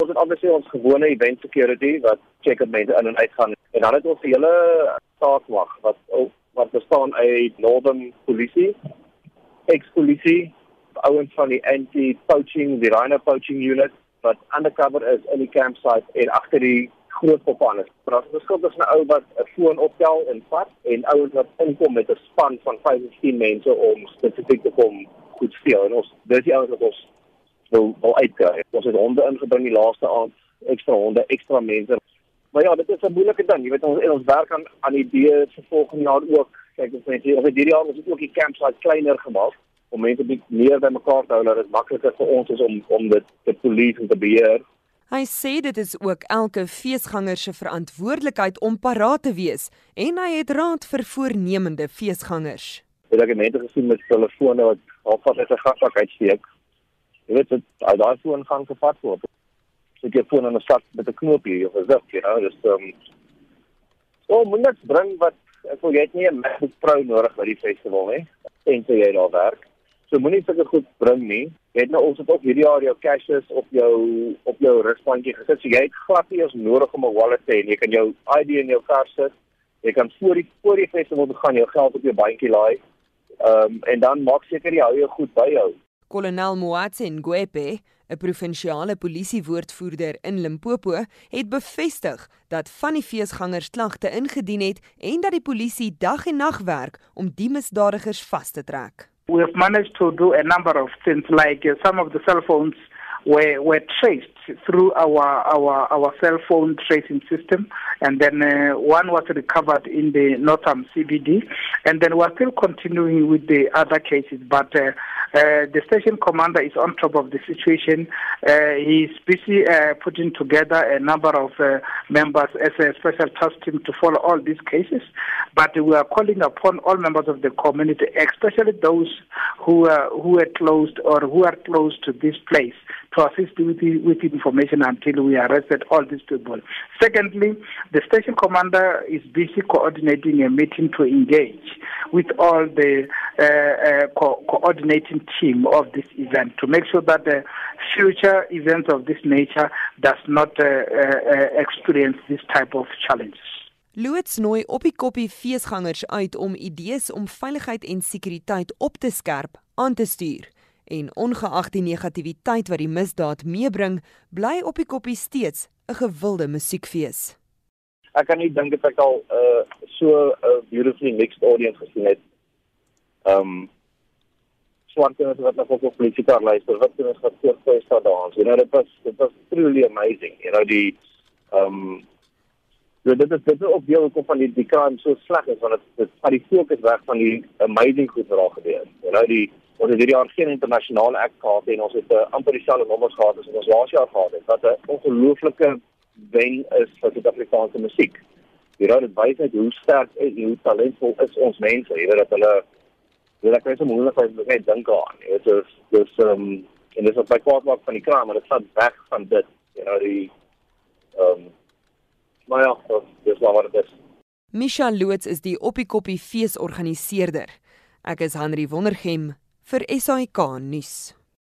Ons het obviously ons gewone event security wat check op mense in en uit gaan en dan het ons 'n hele staatswag wat wat bestaan uit Northern Polisie, ex-polisie, ouens van die anti-poaching, die rhino poaching unit wat undercover is in die campsite en agter die groot popane. Maar ons skuld is 'n ou wat 'n foon optel en vat en ouens wat inkom met 'n span van 15 mense om spesifiek te kom goed steel en ons dis die ouens wat ons uitkry. Ons het honde ingebring die laaste aand, ekstra honde, ekstra mense. Maar ja, dit is 'n moeilike ding. Jy weet ons ons werk aan aan idees vir volgende jaar ook. Kyk ons net het hierdie jaar ons het ook die campsite kleiner gemaak om mense bietjie meer bymekaar te hou dat dit makliker vir ons is om om dit te polisie en te beheer. Hy sê dit is ook elke feesganger se verantwoordelikheid om paraat te wees en hy het raad vir voornemende feesgangers. Ek het mense gesien met telefone wat halfpad uit 'n gassak uitsteek. Jy weet dit, al daai foon gaan gevat word. Sit jy foon in 'n sak met 'n knoopie of 'n zip, jy know, ehm um, So moet net bring wat ek wil jy het nie 'n MacBook Pro nodig by die festival nie. En sê jy daar werk. So moenie sulke goed bring nie. Jy het nou ons het ook hierdie jaar jou cashes op jou op jou rusbandjie gesit. So jy het glad nie eens nodig om 'n wallet te hê. Jy kan jou ID in jou kar sit. Jy kan voor die voor die festival moet gaan jou geld op jou bandjie laai. Ehm um, en dan maak seker jy hou jou goed by jou. Kolonel Moatse Ngwepe, 'n provinsiale polisiewoordvoerder in Limpopo, het bevestig dat van die feesgangers klagte ingedien het en dat die polisie dag en nag werk om die misdadigers vas te trek. we have managed to do a number of things like uh, some of the cell phones were were traced through our our our cell phone tracing system. And then uh, one was recovered in the Northam CBD and then we're still continuing with the other cases. But uh, uh, the station commander is on top of the situation. Uh, he's busy uh, putting together a number of uh, members as a special task team to follow all these cases. But we are calling upon all members of the community especially those who are who are closed or who are close to this place assist with with information until we arrested all these people. Secondly, the station commander is busy coordinating a meeting to engage with all the uh, uh, co- coordinating team of this event to make sure that the future events of this nature does not uh, uh, experience this type of challenges. Loots nooi op die koppie feesgangers uit om idees om veiligheid en sekuriteit op te skerp aan te stuur en ongeag die negativiteit wat die misdaad meebring, bly op die koppie steeds 'n gewilde musiekfees. Ek kan nie dink dit ek al uh so 'n uh, beautifully mixed audience gesien het. Um swart kinders wat na volgens polisie kar luister, wat kinders wat voor voor staan dans. You know, dit was dit was truly amazing. You know die um So dit is dit is ook deel hoekom van die die kraan so sleg is want dit dit vat die fokus weg van die amazing goed wat daar gebeur. You know die ons het hierdie jaar geen internasionale act gehad en ons het uh, amper dieselfde nommers gehad as ons laas jaar gehad het. Wat 'n ongelooflike wen is vir Suid-Afrikaanse musiek. Jy raai dit wys uit hoe sterk en hoe talentvol is ons mense. Jy weet dat hulle hulle kan so moeilik net dink aan. Jy weet dis dis ehm um, en dis op my kwaad maak van die kraam, maar dit vat weg van dit. Jy know die ehm um, maar ja, dis wat dit is. Misha Loots is die Oppie Koppie feesorganiseerder. Ek is Henry Wondergem vir SAK nuus.